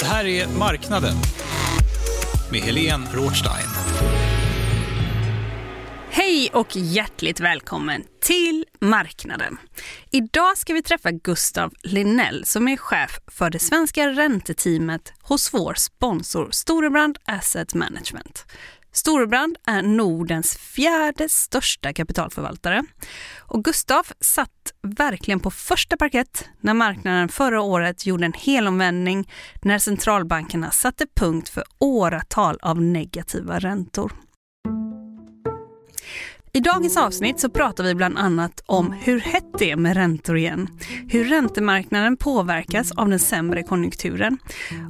Det här är Marknaden med Helene Rothstein. Hej och hjärtligt välkommen till Marknaden. Idag ska vi träffa Gustav Linnell som är chef för det svenska ränteteamet hos vår sponsor Storebrand Asset Management. Storebrand är Nordens fjärde största kapitalförvaltare. Och Gustav satt verkligen på första parkett när marknaden förra året gjorde en helomvändning när centralbankerna satte punkt för åratal av negativa räntor. I dagens avsnitt så pratar vi bland annat om hur hett det är med räntor igen, hur räntemarknaden påverkas av den sämre konjunkturen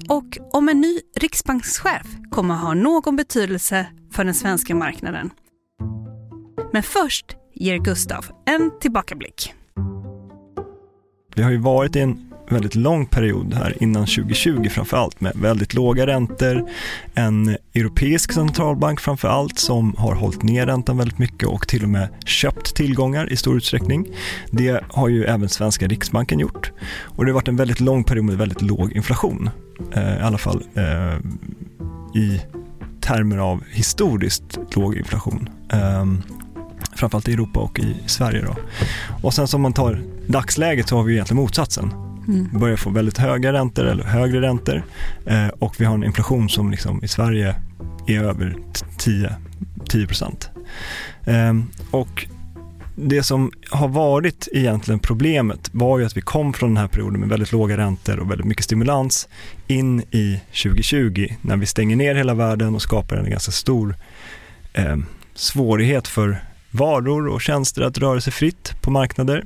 och om en ny riksbankschef kommer ha någon betydelse för den svenska marknaden. Men först ger Gustav en tillbakablick. Vi har ju varit i en väldigt lång period här innan 2020 framför allt med väldigt låga räntor, en europeisk centralbank framför allt som har hållit ner räntan väldigt mycket och till och med köpt tillgångar i stor utsträckning. Det har ju även svenska riksbanken gjort och det har varit en väldigt lång period med väldigt låg inflation, eh, i alla fall eh, i termer av historiskt låg inflation. Um, framförallt i Europa och i Sverige. Då. Och sen som man tar dagsläget så har vi egentligen motsatsen. Mm. Vi börjar få väldigt höga räntor eller högre räntor eh, och vi har en inflation som liksom i Sverige är över 10, 10 procent. Eh, och det som har varit egentligen problemet var ju att vi kom från den här perioden med väldigt låga räntor och väldigt mycket stimulans in i 2020 när vi stänger ner hela världen och skapar en ganska stor eh, svårighet för varor och tjänster att röra sig fritt på marknader.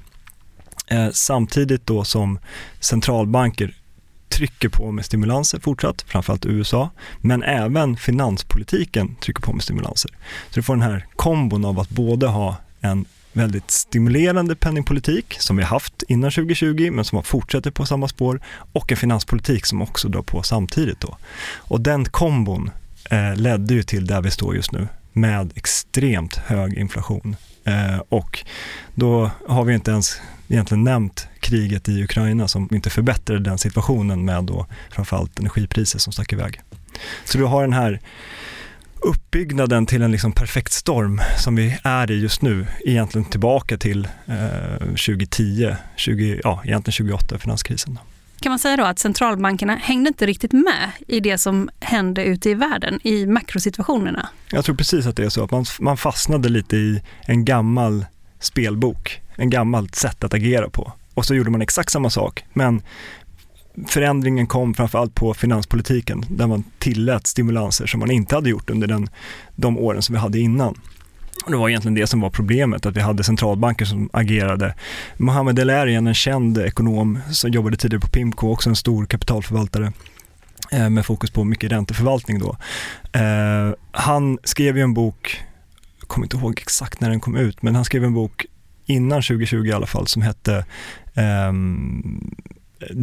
Eh, samtidigt då som centralbanker trycker på med stimulanser fortsatt, framförallt USA, men även finanspolitiken trycker på med stimulanser. Så du får den här kombon av att både ha en väldigt stimulerande penningpolitik som vi haft innan 2020 men som har fortsätter på samma spår och en finanspolitik som också drar på samtidigt. Då. Och den kombon eh, ledde ju till där vi står just nu med extremt hög inflation. Eh, och då har vi inte ens egentligen nämnt kriget i Ukraina som inte förbättrade den situationen med då framförallt energipriser som stack iväg. Så du har den här uppbyggnaden till en liksom perfekt storm som vi är i just nu, egentligen tillbaka till eh, 2010, 20, ja, egentligen 2008, finanskrisen. Kan man säga då att centralbankerna hängde inte riktigt med i det som hände ute i världen, i makrosituationerna? Jag tror precis att det är så, att man, man fastnade lite i en gammal spelbok, en gammalt sätt att agera på. Och så gjorde man exakt samma sak, men förändringen kom framförallt på finanspolitiken där man tillät stimulanser som man inte hade gjort under den, de åren som vi hade innan. Och det var egentligen det som var problemet, att vi hade centralbanker som agerade. Mohammed El Erian, en känd ekonom som jobbade tidigare på Pimco, också en stor kapitalförvaltare eh, med fokus på mycket ränteförvaltning då. Eh, han skrev ju en bok, jag kommer inte ihåg exakt när den kom ut, men han skrev en bok innan 2020 i alla fall som hette um,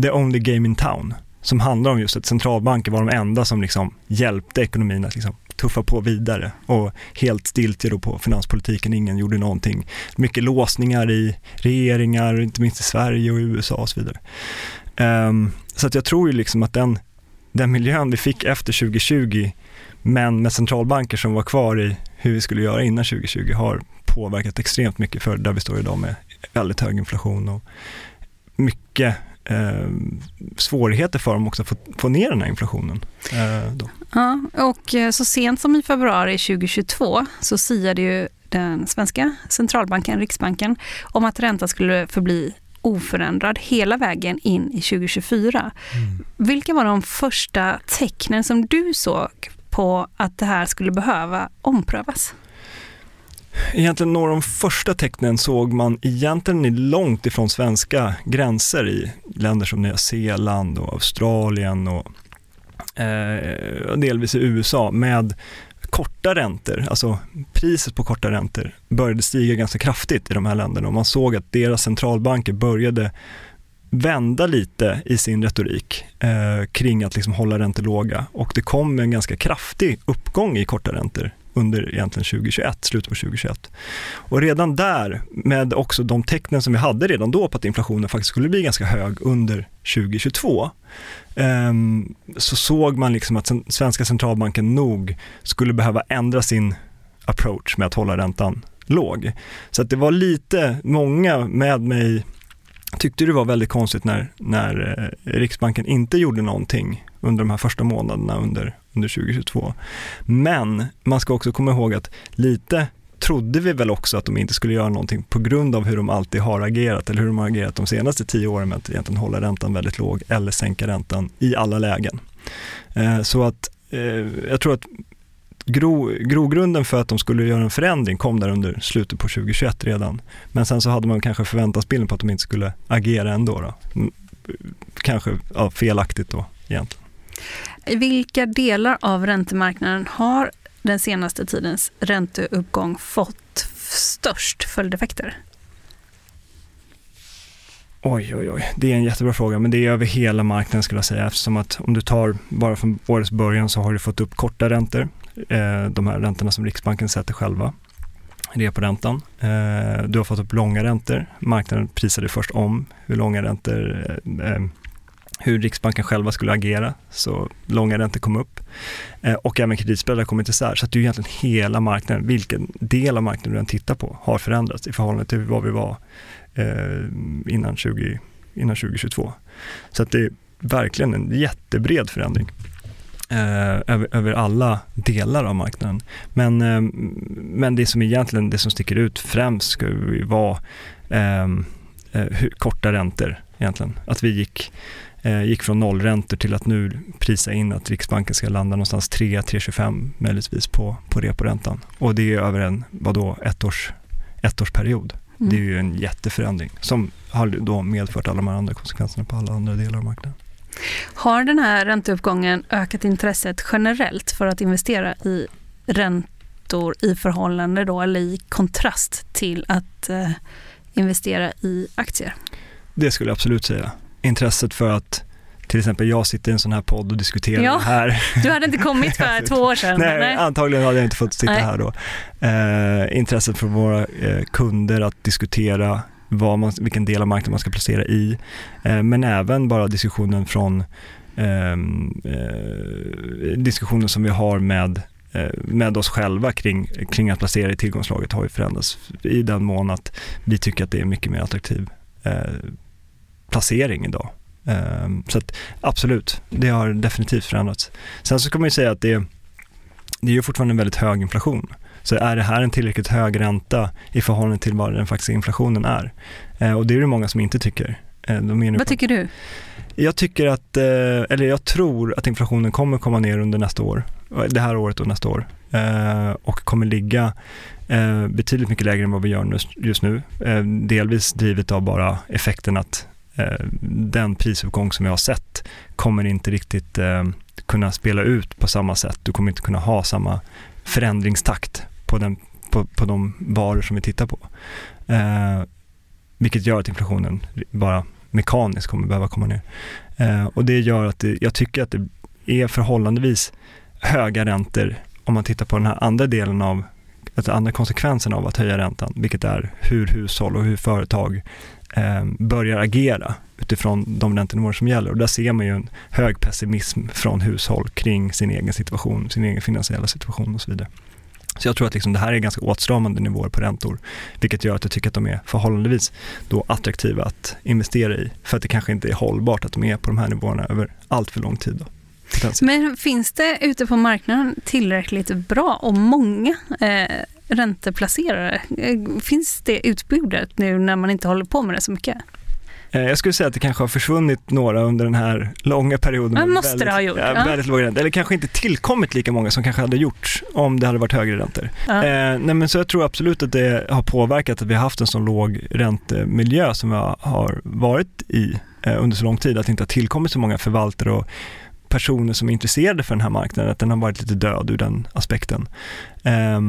The Only Game in Town som handlar om just att centralbanker var de enda som liksom hjälpte ekonomin att liksom tuffa på vidare och helt stiltje då på finanspolitiken, ingen gjorde någonting. Mycket låsningar i regeringar, inte minst i Sverige och i USA och så vidare. Um, så att jag tror ju liksom att den, den miljön vi fick efter 2020, men med centralbanker som var kvar i hur vi skulle göra innan 2020 har påverkat extremt mycket för där vi står idag med väldigt hög inflation och mycket eh, svårigheter för dem också att få, få ner den här inflationen. Eh, då. Ja, och eh, så sent som i februari 2022 så siade ju den svenska centralbanken, Riksbanken, om att räntan skulle förbli oförändrad hela vägen in i 2024. Mm. Vilka var de första tecknen som du såg på att det här skulle behöva omprövas? Egentligen några av de första tecknen såg man egentligen långt ifrån svenska gränser i länder som Nya Zeeland och Australien och eh, delvis i USA med korta räntor, alltså priset på korta räntor började stiga ganska kraftigt i de här länderna och man såg att deras centralbanker började vända lite i sin retorik eh, kring att liksom hålla räntor låga. Och det kom en ganska kraftig uppgång i korta räntor under egentligen 2021, slutet på 2021. Och redan där, med också de tecknen som vi hade redan då på att inflationen faktiskt skulle bli ganska hög under 2022, ehm, så såg man liksom att svenska centralbanken nog skulle behöva ändra sin approach med att hålla räntan låg. Så att det var lite, många med mig tyckte det var väldigt konstigt när, när eh, Riksbanken inte gjorde någonting under de här första månaderna under, under 2022. Men man ska också komma ihåg att lite trodde vi väl också att de inte skulle göra någonting på grund av hur de alltid har agerat eller hur de har agerat de senaste tio åren med att egentligen hålla räntan väldigt låg eller sänka räntan i alla lägen. Eh, så att eh, jag tror att gro, grogrunden för att de skulle göra en förändring kom där under slutet på 2021 redan. Men sen så hade man kanske förväntansbilden på att de inte skulle agera ändå. Då. Mm, kanske ja, felaktigt då egentligen. I vilka delar av räntemarknaden har den senaste tidens ränteuppgång fått störst följdeffekter? Oj, oj, oj. Det är en jättebra fråga, men det är över hela marknaden skulle jag säga. Eftersom att om du tar bara från årets början så har du fått upp korta räntor eh, de här räntorna som Riksbanken sätter själva, reporäntan. Eh, du har fått upp långa räntor. Marknaden prisade först om hur långa räntor, eh, eh, hur Riksbanken själva skulle agera, så långa räntor kom upp. Eh, och även kreditspreadar kom inte isär. Så att det är egentligen hela marknaden, vilken del av marknaden du än tittar på, har förändrats i förhållande till vad vi var eh, innan, 20, innan 2022. Så att det är verkligen en jättebred förändring eh, över, över, alla delar av marknaden. Men, eh, men det som egentligen det som sticker ut främst ska vara eh, eh, hur, korta räntor egentligen. Att vi gick, eh, gick från nollräntor till att nu prisa in att Riksbanken ska landa någonstans 3-3,25 möjligtvis på, på reporäntan. Och det är över en, vadå, ettårs, ettårsperiod. Mm. Det är ju en jätteförändring som har då medfört alla de här andra konsekvenserna på alla andra delar av marknaden. Har den här ränteuppgången ökat intresset generellt för att investera i räntor i förhållande då, eller i kontrast till att eh, investera i aktier? Det skulle jag absolut säga. Intresset för att till exempel jag sitter i en sån här podd och diskuterar ja, det här. Du hade inte kommit för två år sedan? Nej, nej, antagligen hade jag inte fått sitta Nej. här då. Eh, intresset för våra eh, kunder att diskutera vad man, vilken del av marknaden man ska placera i. Eh, men även bara diskussionen från ehm, eh, diskussionen som vi har med eh, med oss själva kring, kring att placera i tillgångslaget har ju förändrats i den mån att vi tycker att det är mycket mer attraktiv eh, placering idag. Eh, så att absolut, det har definitivt förändrats. Sen så ska man ju säga att det, det är ju fortfarande en väldigt hög inflation. Så är det här en tillräckligt hög ränta i förhållande till vad den faktiska inflationen är? Eh, och det är det många som inte tycker. Eh, vad tycker du? Jag tycker att, eh, eller jag tror att inflationen kommer komma ner under nästa år, det här året och nästa år eh, och kommer ligga eh, betydligt mycket lägre än vad vi gör just nu. Eh, delvis drivet av bara effekten att Eh, den prisuppgång som vi har sett kommer inte riktigt eh, kunna spela ut på samma sätt. Du kommer inte kunna ha samma förändringstakt på, den, på, på de varor som vi tittar på. Eh, vilket gör att inflationen bara mekaniskt kommer behöva komma ner. Eh, och det gör att det, jag tycker att det är förhållandevis höga räntor om man tittar på den här andra delen av, alltså andra konsekvensen av att höja räntan, vilket är hur hushåll och hur företag Ehm, börjar agera utifrån de räntenivåer som gäller. Och där ser man ju en hög pessimism från hushåll kring sin egen situation, sin egen finansiella situation och så vidare. Så jag tror att liksom det här är ganska åtstramande nivåer på räntor, vilket gör att jag tycker att de är förhållandevis då attraktiva att investera i, för att det kanske inte är hållbart att de är på de här nivåerna över allt för lång tid. Då. Men finns det ute på marknaden tillräckligt bra och många eh, ränteplacerare? Eh, finns det utbudet nu när man inte håller på med det så mycket? Eh, jag skulle säga att det kanske har försvunnit några under den här långa perioden. Men måste väldigt, det ha gjort. Ja, ja. Väldigt låga räntor. Eller kanske inte tillkommit lika många som kanske hade gjorts om det hade varit högre räntor. Ja. Eh, nej, men så jag tror absolut att det har påverkat att vi har haft en så låg räntemiljö som vi har varit i eh, under så lång tid. Att det inte har tillkommit så många förvaltare och personer som är intresserade för den här marknaden. Att den har varit lite död ur den aspekten. Eh,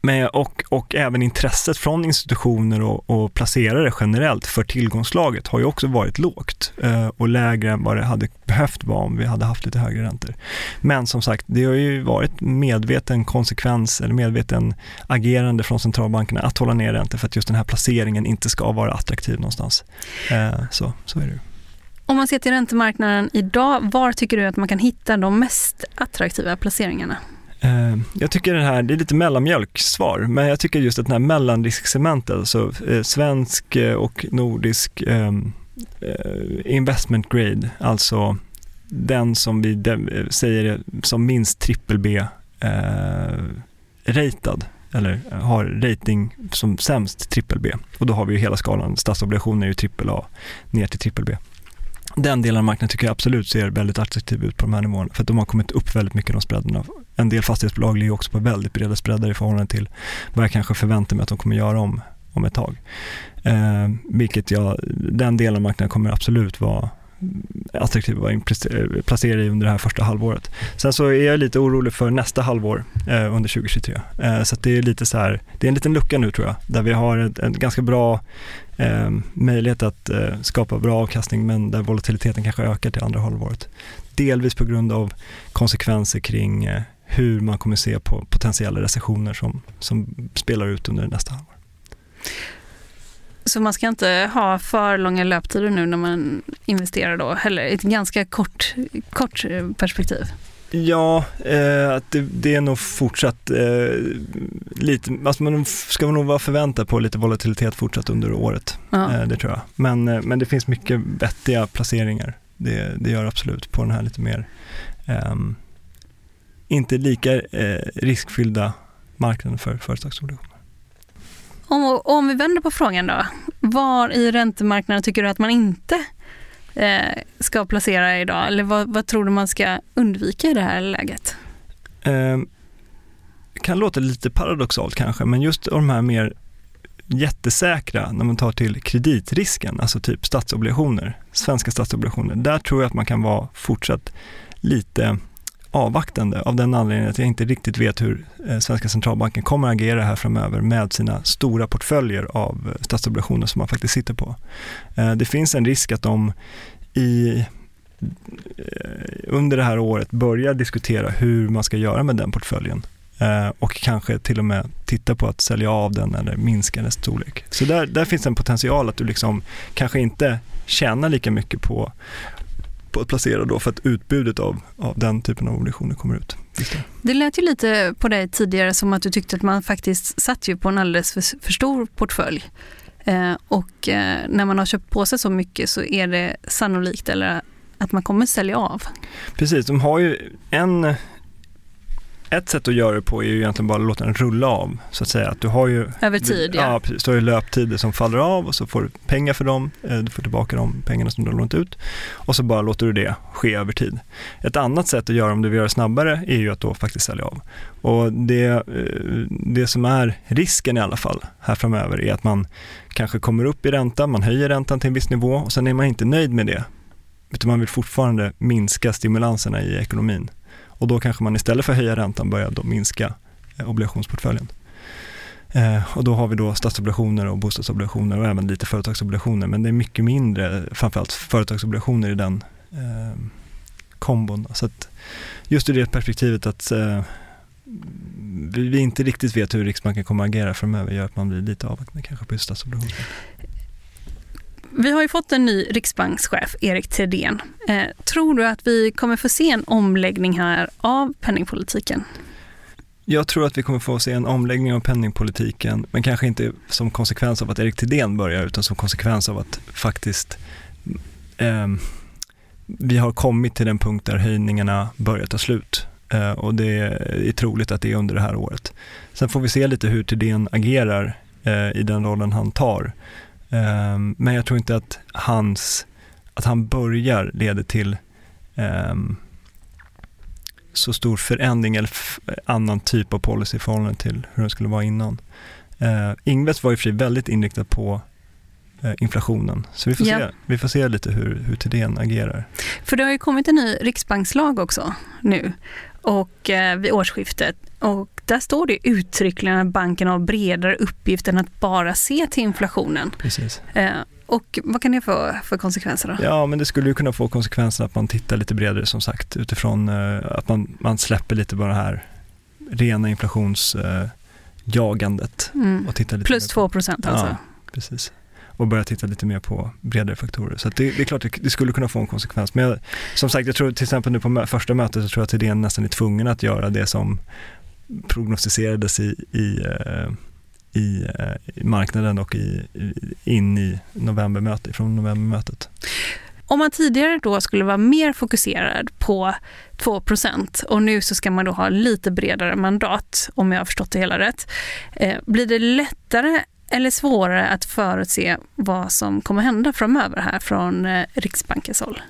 men, och, och även intresset från institutioner och, och placerare generellt för tillgångslaget har ju också varit lågt eh, och lägre än vad det hade behövt vara om vi hade haft lite högre räntor. Men som sagt, det har ju varit medveten konsekvens eller medveten agerande från centralbankerna att hålla ner räntor för att just den här placeringen inte ska vara attraktiv någonstans. Eh, så, så är det ju. Om man ser till räntemarknaden idag, var tycker du att man kan hitta de mest attraktiva placeringarna? Eh, jag tycker det här, det är lite mellanmjölksvar, men jag tycker just att den här mellanrisksegmentet, alltså eh, svensk eh, och nordisk ehm, investment grade, alltså den som vi säger som minst trippel B ratad eller har rating som sämst trippel B. Och då har vi ju hela skalan, statsobligationer är ju trippel A ner till trippel B den delen av marknaden tycker jag absolut ser väldigt attraktiv ut på de här nivåerna. För att de har kommit upp väldigt mycket de spreadarna. En del fastighetsbolag ligger också på väldigt breda spreadar i förhållande till vad jag kanske förväntar mig att de kommer göra om, om ett tag. Eh, vilket jag, den delen av marknaden kommer absolut vara attraktiv att eh, placera i under det här första halvåret. Sen så är jag lite orolig för nästa halvår eh, under 2023. Eh, så det är lite så här, det är en liten lucka nu tror jag, där vi har en, en ganska bra eh, möjlighet att eh, skapa bra avkastning men där volatiliteten kanske ökar till andra halvåret. Delvis på grund av konsekvenser kring eh, hur man kommer se på potentiella recessioner som, som spelar ut under nästa halvår. Så man ska inte ha för långa löptider nu när man investerar då, heller ett ganska kort, kort perspektiv? Ja, eh, det, det, är nog fortsatt eh, lite, alltså man ska nog vara förväntad på lite volatilitet fortsatt under året. Eh, det tror jag. Men, eh, men det finns mycket vettiga placeringar. Det, det gör absolut på den här lite mer, ehm, inte lika eh, riskfyllda marknaden för företagsobligationer. Om, om vi vänder på frågan då. Var i räntemarknaden tycker du att man inte eh, ska placera idag? Eller vad, vad, tror du man ska undvika i det här läget? Eh, kan låta lite paradoxalt kanske, men just de här mer jättesäkra när man tar till kreditrisken, alltså typ statsobligationer, svenska statsobligationer, där tror jag att man kan vara fortsatt lite avvaktande av den anledningen att jag inte riktigt vet hur eh, svenska centralbanken kommer att agera här framöver med sina stora portföljer av eh, statsobligationer som man faktiskt sitter på. Eh, det finns en risk att de i under det här året börjar diskutera hur man ska göra med den portföljen och kanske till och med titta på att sälja av den eller minska dess storlek. Så där, där finns en potential att du liksom kanske inte tjänar lika mycket på på att placera då för att utbudet av, av den typen av obligationer kommer ut. Det lät ju lite på dig tidigare som att du tyckte att man faktiskt satt ju på en alldeles för, för stor portfölj. Eh, och eh, när man har köpt på sig så mycket så är det sannolikt eller att man kommer sälja av. Precis, de har ju en ett sätt att göra det på är ju egentligen bara att låta den rulla av, så att säga. Att du har ju, Över tid, ja. ja precis, du har ju löptider som faller av och så får du pengar för dem, eh, du får tillbaka de pengarna som du har lånat ut och så bara låter du det ske över tid. Ett annat sätt att göra om du vill göra det snabbare är ju att då faktiskt sälja av. Och det, eh, det som är risken i alla fall här framöver är att man kanske kommer upp i ränta, man höjer räntan till en viss nivå och sen är man inte nöjd med det, utan man vill fortfarande minska stimulanserna i ekonomin. Och då kanske man istället för att höja räntan börjar då minska eh, obligationsportföljen. Eh, och då har vi då statsobligationer och bostadsobligationer och även lite företagsobligationer. Men det är mycket mindre, framförallt företagsobligationer i den eh, kombon. Så att just ur det perspektivet att eh, vi inte riktigt vet hur Riksbanken kommer att agera framöver gör att man blir lite avvaktande kanske på just statsobligationer. Vi har ju fått en ny riksbankschef, Erik Thedéen. Eh, tror du att vi kommer få se en omläggning här av penningpolitiken? Jag tror att vi kommer få se en omläggning av penningpolitiken, men kanske inte som konsekvens av att Erik Thedéen börjar, utan som konsekvens av att faktiskt eh, vi har kommit till den punkt där höjningarna börjar ta slut. Eh, och det är troligt att det är under det här året. Sen får vi se lite hur Thedéen agerar eh, i den rollen han tar. Um, men jag tror inte att hans, att han börjar leder till um, så stor förändring eller annan typ av policy i förhållande till hur det skulle vara innan. Uh, Ingves var i och för sig väldigt inriktad på uh, inflationen, så vi får, ja. se, vi får se lite hur, hur Thedéen agerar. För det har ju kommit en ny riksbankslag också nu och eh, vid årsskiftet. Och där står det uttryckligen att banken har bredare uppgift än att bara se till inflationen. Precis. Eh, och vad kan det få för konsekvenser då? Ja, men det skulle ju kunna få konsekvensen att man tittar lite bredare som sagt utifrån eh, att man, man släpper lite på det här rena inflationsjagandet. Mm. och tittar lite Plus mer 2 procent alltså. Ja. Precis. Och börja titta lite mer på bredare faktorer. Så att det, det är klart det, det skulle kunna få en konsekvens. Men jag, som sagt, jag tror till exempel nu på mö- första mötet så tror jag att idén nästan är tvungen att göra det som prognostiserades i, i, eh, i, eh, i marknaden och i, i, in i novembermötet, från novembermötet. Om man tidigare då skulle vara mer fokuserad på 2 och nu så ska man då ha lite bredare mandat, om jag har förstått det hela rätt. Eh, blir det lättare eller svårare att förutse vad som kommer hända framöver här från eh, Riksbankens håll?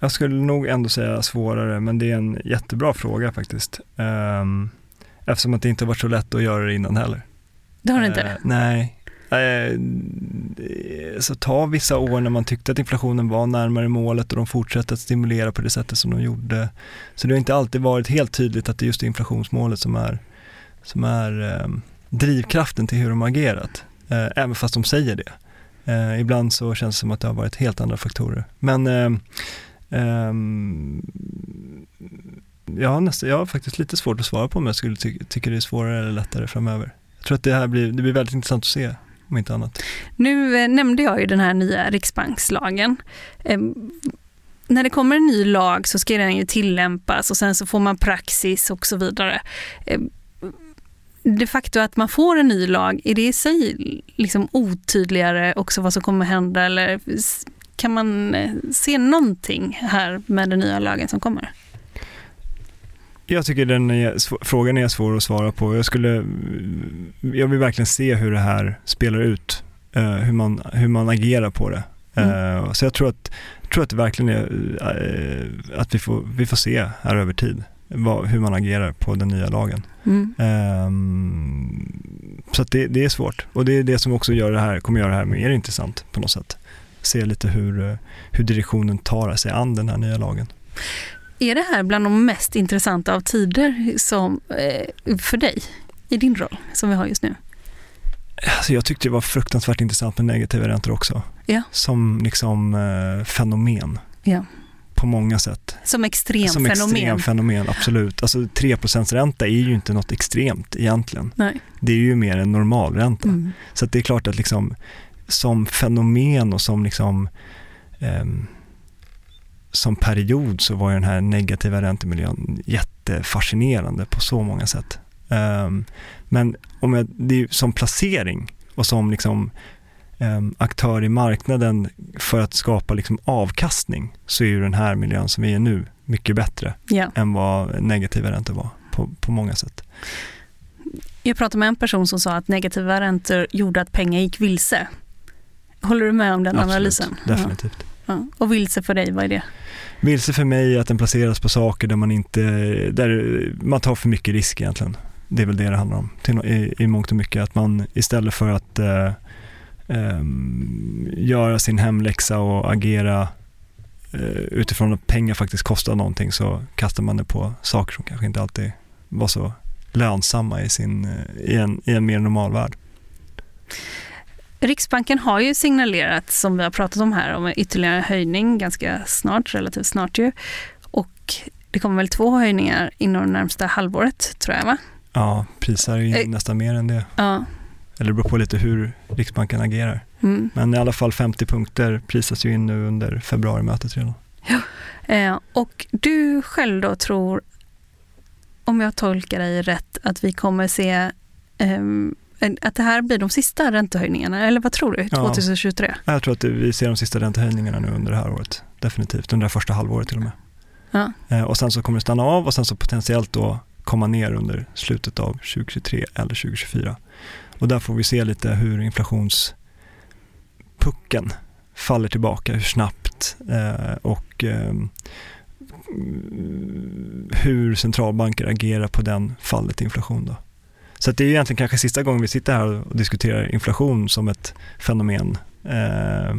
Jag skulle nog ändå säga svårare, men det är en jättebra fråga faktiskt. Um, eftersom att det inte har varit så lätt att göra det innan heller. Det har det inte? Eh, nej. Eh, så ta vissa år när man tyckte att inflationen var närmare målet och de fortsatte att stimulera på det sättet som de gjorde. Så det har inte alltid varit helt tydligt att det är just inflationsmålet som är, som är eh, drivkraften till hur de har agerat. Eh, även fast de säger det. Eh, ibland så känns det som att det har varit helt andra faktorer. Men eh, ehm, jag, har nästa, jag har faktiskt lite svårt att svara på om jag skulle ty tycka det är svårare eller lättare framöver. Jag tror att det här blir, det blir väldigt intressant att se, om inte annat. Nu eh, nämnde jag ju den här nya riksbankslagen. Eh, när det kommer en ny lag så ska den ju tillämpas och sen så får man praxis och så vidare. Eh, det faktum att man får en ny lag, är det i sig liksom otydligare också vad som kommer hända eller kan man eh, se någonting här med den nya lagen som kommer? Jag tycker den är, frågan är svår att svara på. Jag, skulle, jag vill verkligen se hur det här spelar ut, eh, hur, man, hur man agerar på det. Eh, så jag tror att, tror att det verkligen är att vi får, vi får se här över tid vad, hur man agerar på den nya lagen. Mm. Ehm, så det, det är svårt och det är det som också gör det här, kommer göra det här mer intressant på något sätt. Se lite hur, eh, hur direktionen tar sig an den här nya lagen. Är det här bland de mest intressanta av tider som, eh, för dig i din roll som vi har just nu? Alltså jag tyckte det var fruktansvärt intressant med negativa räntor också. Ja. Som liksom eh, fenomen. Ja. På många sätt. Som extremt Som fenomen? extrem fenomen, absolut. Alltså 3% ränta är ju inte något extremt egentligen. Nej. Det är ju mer en normalränta. Mm. Så det är klart att liksom som fenomen och som liksom ehm, som period så var ju den här negativa räntemiljön jättefascinerande på så många sätt. Ehm, men om jag, det är ju som placering och som liksom aktör i marknaden för att skapa liksom avkastning så är ju den här miljön som vi är nu mycket bättre Ja. än vad negativa räntor var på, på många sätt. Jag pratade med en person som sa att negativa räntor gjorde att pengar gick vilse. Håller du med om den Absolut, analysen? definitivt. Ja. Ja. Och vilse för dig, vad är det? Vilse för mig är att den placeras på saker där man inte, där man tar för mycket risk egentligen. Det är väl det det handlar om i, i mångt och mycket. Att man istället för att eh, ehm, göra sin hemläxa och agera eh, utifrån att pengar faktiskt kostar någonting så kastar man det på saker som kanske inte alltid var så lönsamma i, sin, eh, i, en, i en mer normal värld. Riksbanken har ju signalerat, som vi har pratat om här, om ytterligare höjning ganska snart, relativt snart ju. Och det kommer väl två höjningar inom det närmsta halvåret, tror jag va? Ja, prisar ju Eh. nästan mer än det. Ja. Eller det beror på lite hur Riksbanken agerar. Mm. Men i alla fall 50 punkter prisas ju in nu under februarimötet redan. Eh, och du själv då tror, om jag tolkar dig rätt, att vi kommer se en- att det här blir de sista räntehöjningarna, eller vad tror du? Ja. 2023? Jag tror att vi ser de sista räntehöjningarna nu under det här året. Definitivt, under det första halvåret till och med. Ja. Eh, Och sen så kommer det stanna av och sen så potentiellt då komma ner under slutet av 2023 eller 2024. Och där får vi se lite hur inflationspucken faller tillbaka, hur snabbt eh, och ehm, hur centralbanker agerar på den fallet inflation. Då. Så att det är egentligen kanske sista gången vi sitter här och diskuterar inflation som ett fenomen. Eh,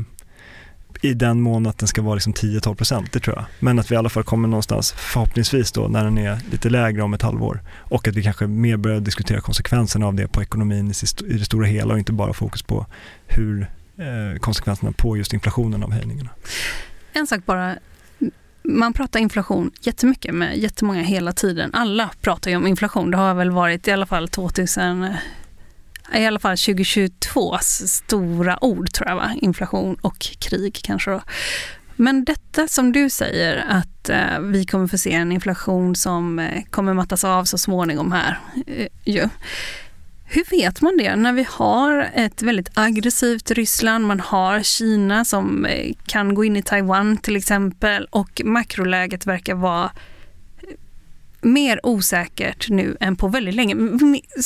i den mån att den ska vara liksom 10-12 procent, det tror jag. Men att vi i alla fall kommer någonstans, förhoppningsvis då, när den är lite lägre om ett halvår. Och att vi kanske mer börjar diskutera konsekvenserna av det på ekonomin i det stora hela och inte bara fokus på hur eh, konsekvenserna på just inflationen av höjningarna. En sak bara, man pratar inflation jättemycket med jättemånga hela tiden. Alla pratar ju om inflation. Det har väl varit i alla fall 2000 i alla fall 2022 stora ord tror jag va? Inflation och krig kanske då. Men detta som du säger att eh, vi kommer få se en inflation som eh, kommer mattas av så småningom här. Eh, ju. Hur vet man det när vi har ett väldigt aggressivt Ryssland, man har Kina som eh, kan gå in i Taiwan till exempel och makroläget verkar vara mer osäkert nu än på väldigt länge.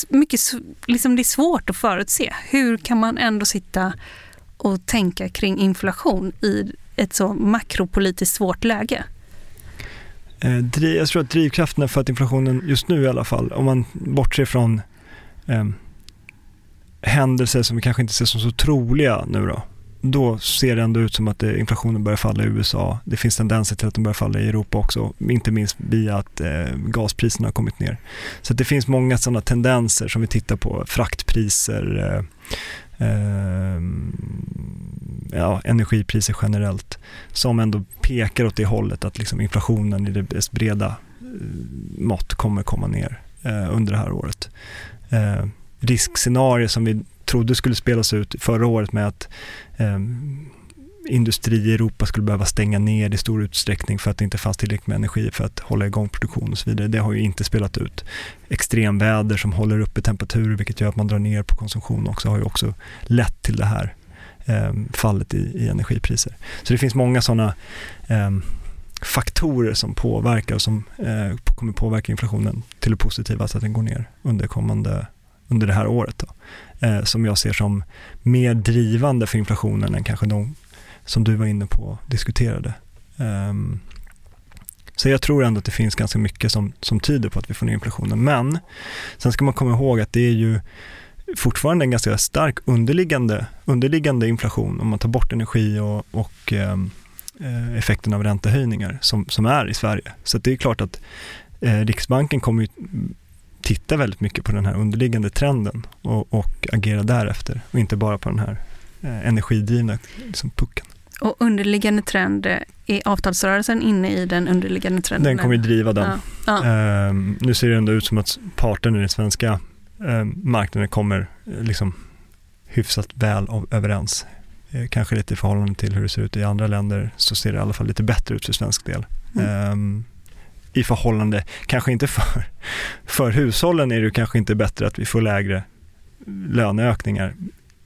Mycket, liksom det är svårt att förutse. Hur kan man ändå sitta och tänka kring inflation i ett så makropolitiskt svårt läge? Eh, jag tror att drivkrafterna för att inflationen just nu i alla fall, om man bortser från eh, händelser som vi kanske inte ser som så troliga nu då, då ser det ändå ut som att inflationen börjar falla i USA. Det finns tendenser till att den börjar falla i Europa också, inte minst via att eh, gaspriserna har kommit ner. Så det finns många sådana tendenser som vi tittar på, fraktpriser, eh, eh, ja, energipriser generellt, som ändå pekar åt det hållet att liksom inflationen i det breda eh, mått kommer komma ner eh, under det här året. Eh, riskscenario som vi trodde skulle spelas ut förra året med att eh, industri i Europa skulle behöva stänga ner i stor utsträckning för att det inte fanns tillräckligt med energi för att hålla igång produktion och så vidare. Det har ju inte spelat ut. Extremväder som håller uppe temperaturer vilket gör att man drar ner på konsumtion också har ju också lett till det här eh, fallet i, i, energipriser. Så det finns många sådana eh, faktorer som påverkar och som eh, kommer påverka inflationen till det positiva så att den går ner under kommande under det här året. Då, eh, som jag ser som mer drivande för inflationen än kanske de som du var inne på och diskuterade. Um, så jag tror ändå att det finns ganska mycket som, som tyder på att vi får ner inflationen. Men sen ska man komma ihåg att det är ju fortfarande en ganska stark underliggande, underliggande inflation om man tar bort energi och, och ehm, eh, effekten av räntehöjningar som, som är i Sverige. Så det är klart att eh, Riksbanken kommer titta väldigt mycket på den här underliggande trenden och, och agera därefter och inte bara på den här eh, energidrivna liksom, pucken. Och underliggande trend, eh, är avtalsrörelsen inne i den underliggande trenden? Den kommer ju driva den. Ja. Ja. Eh, nu ser det ändå ut som att parterna i den svenska eh, marknaden kommer eh, liksom hyfsat väl överens. Eh, kanske lite i förhållande till hur det ser ut i andra länder så ser det i alla fall lite bättre ut för svensk del. Mm. I förhållande, kanske inte för, för hushållen är det kanske inte bättre att vi får lägre löneökningar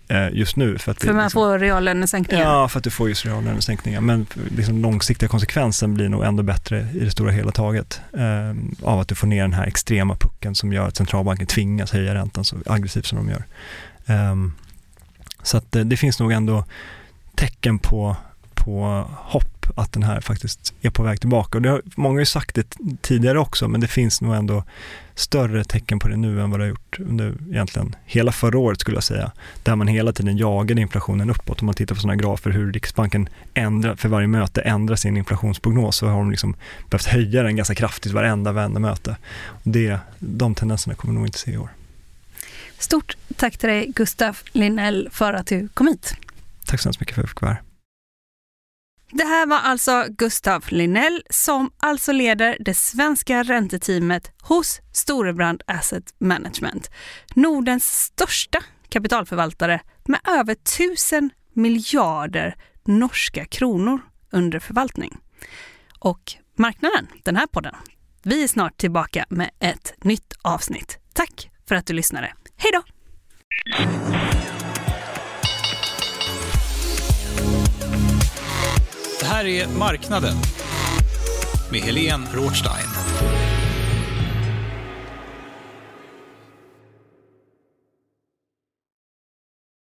eh, just nu. För, att för man liksom, får reallönesänkningar? Ja, för att du får just reallönesänkningar. Men liksom långsiktiga konsekvensen blir nog ändå bättre i det stora hela taget eh, av att du får ner den här extrema pucken som gör att centralbanken tvingas höja räntan så aggressivt som de gör. Eh, så att det, det finns nog ändå tecken på, på hopp att den här faktiskt är på väg tillbaka. Och det har, många har ju sagt det tidigare också, men det finns nog ändå större tecken på det nu än vad det har gjort under egentligen hela förra året skulle jag säga, där man hela tiden jagade inflationen uppåt. Om man tittar på sådana grafer hur Riksbanken ändrar, för varje möte ändrar sin inflationsprognos så har de liksom behövt höja den ganska kraftigt varenda, varenda möte. Det, de tendenserna kommer vi nog inte se i år. Stort tack till dig Gustaf Linnell för att du kom hit. Tack så hemskt mycket för att jag fick vara här. Det här var alltså Gustav Linnell som alltså leder det svenska ränteteamet hos Storebrand Asset Management. Nordens största kapitalförvaltare med över tusen miljarder norska kronor under förvaltning. Och marknaden, den här podden. Vi är snart tillbaka med ett nytt avsnitt. Tack för att du lyssnade. Hej då! Här är Marknaden med Helene Rothstein.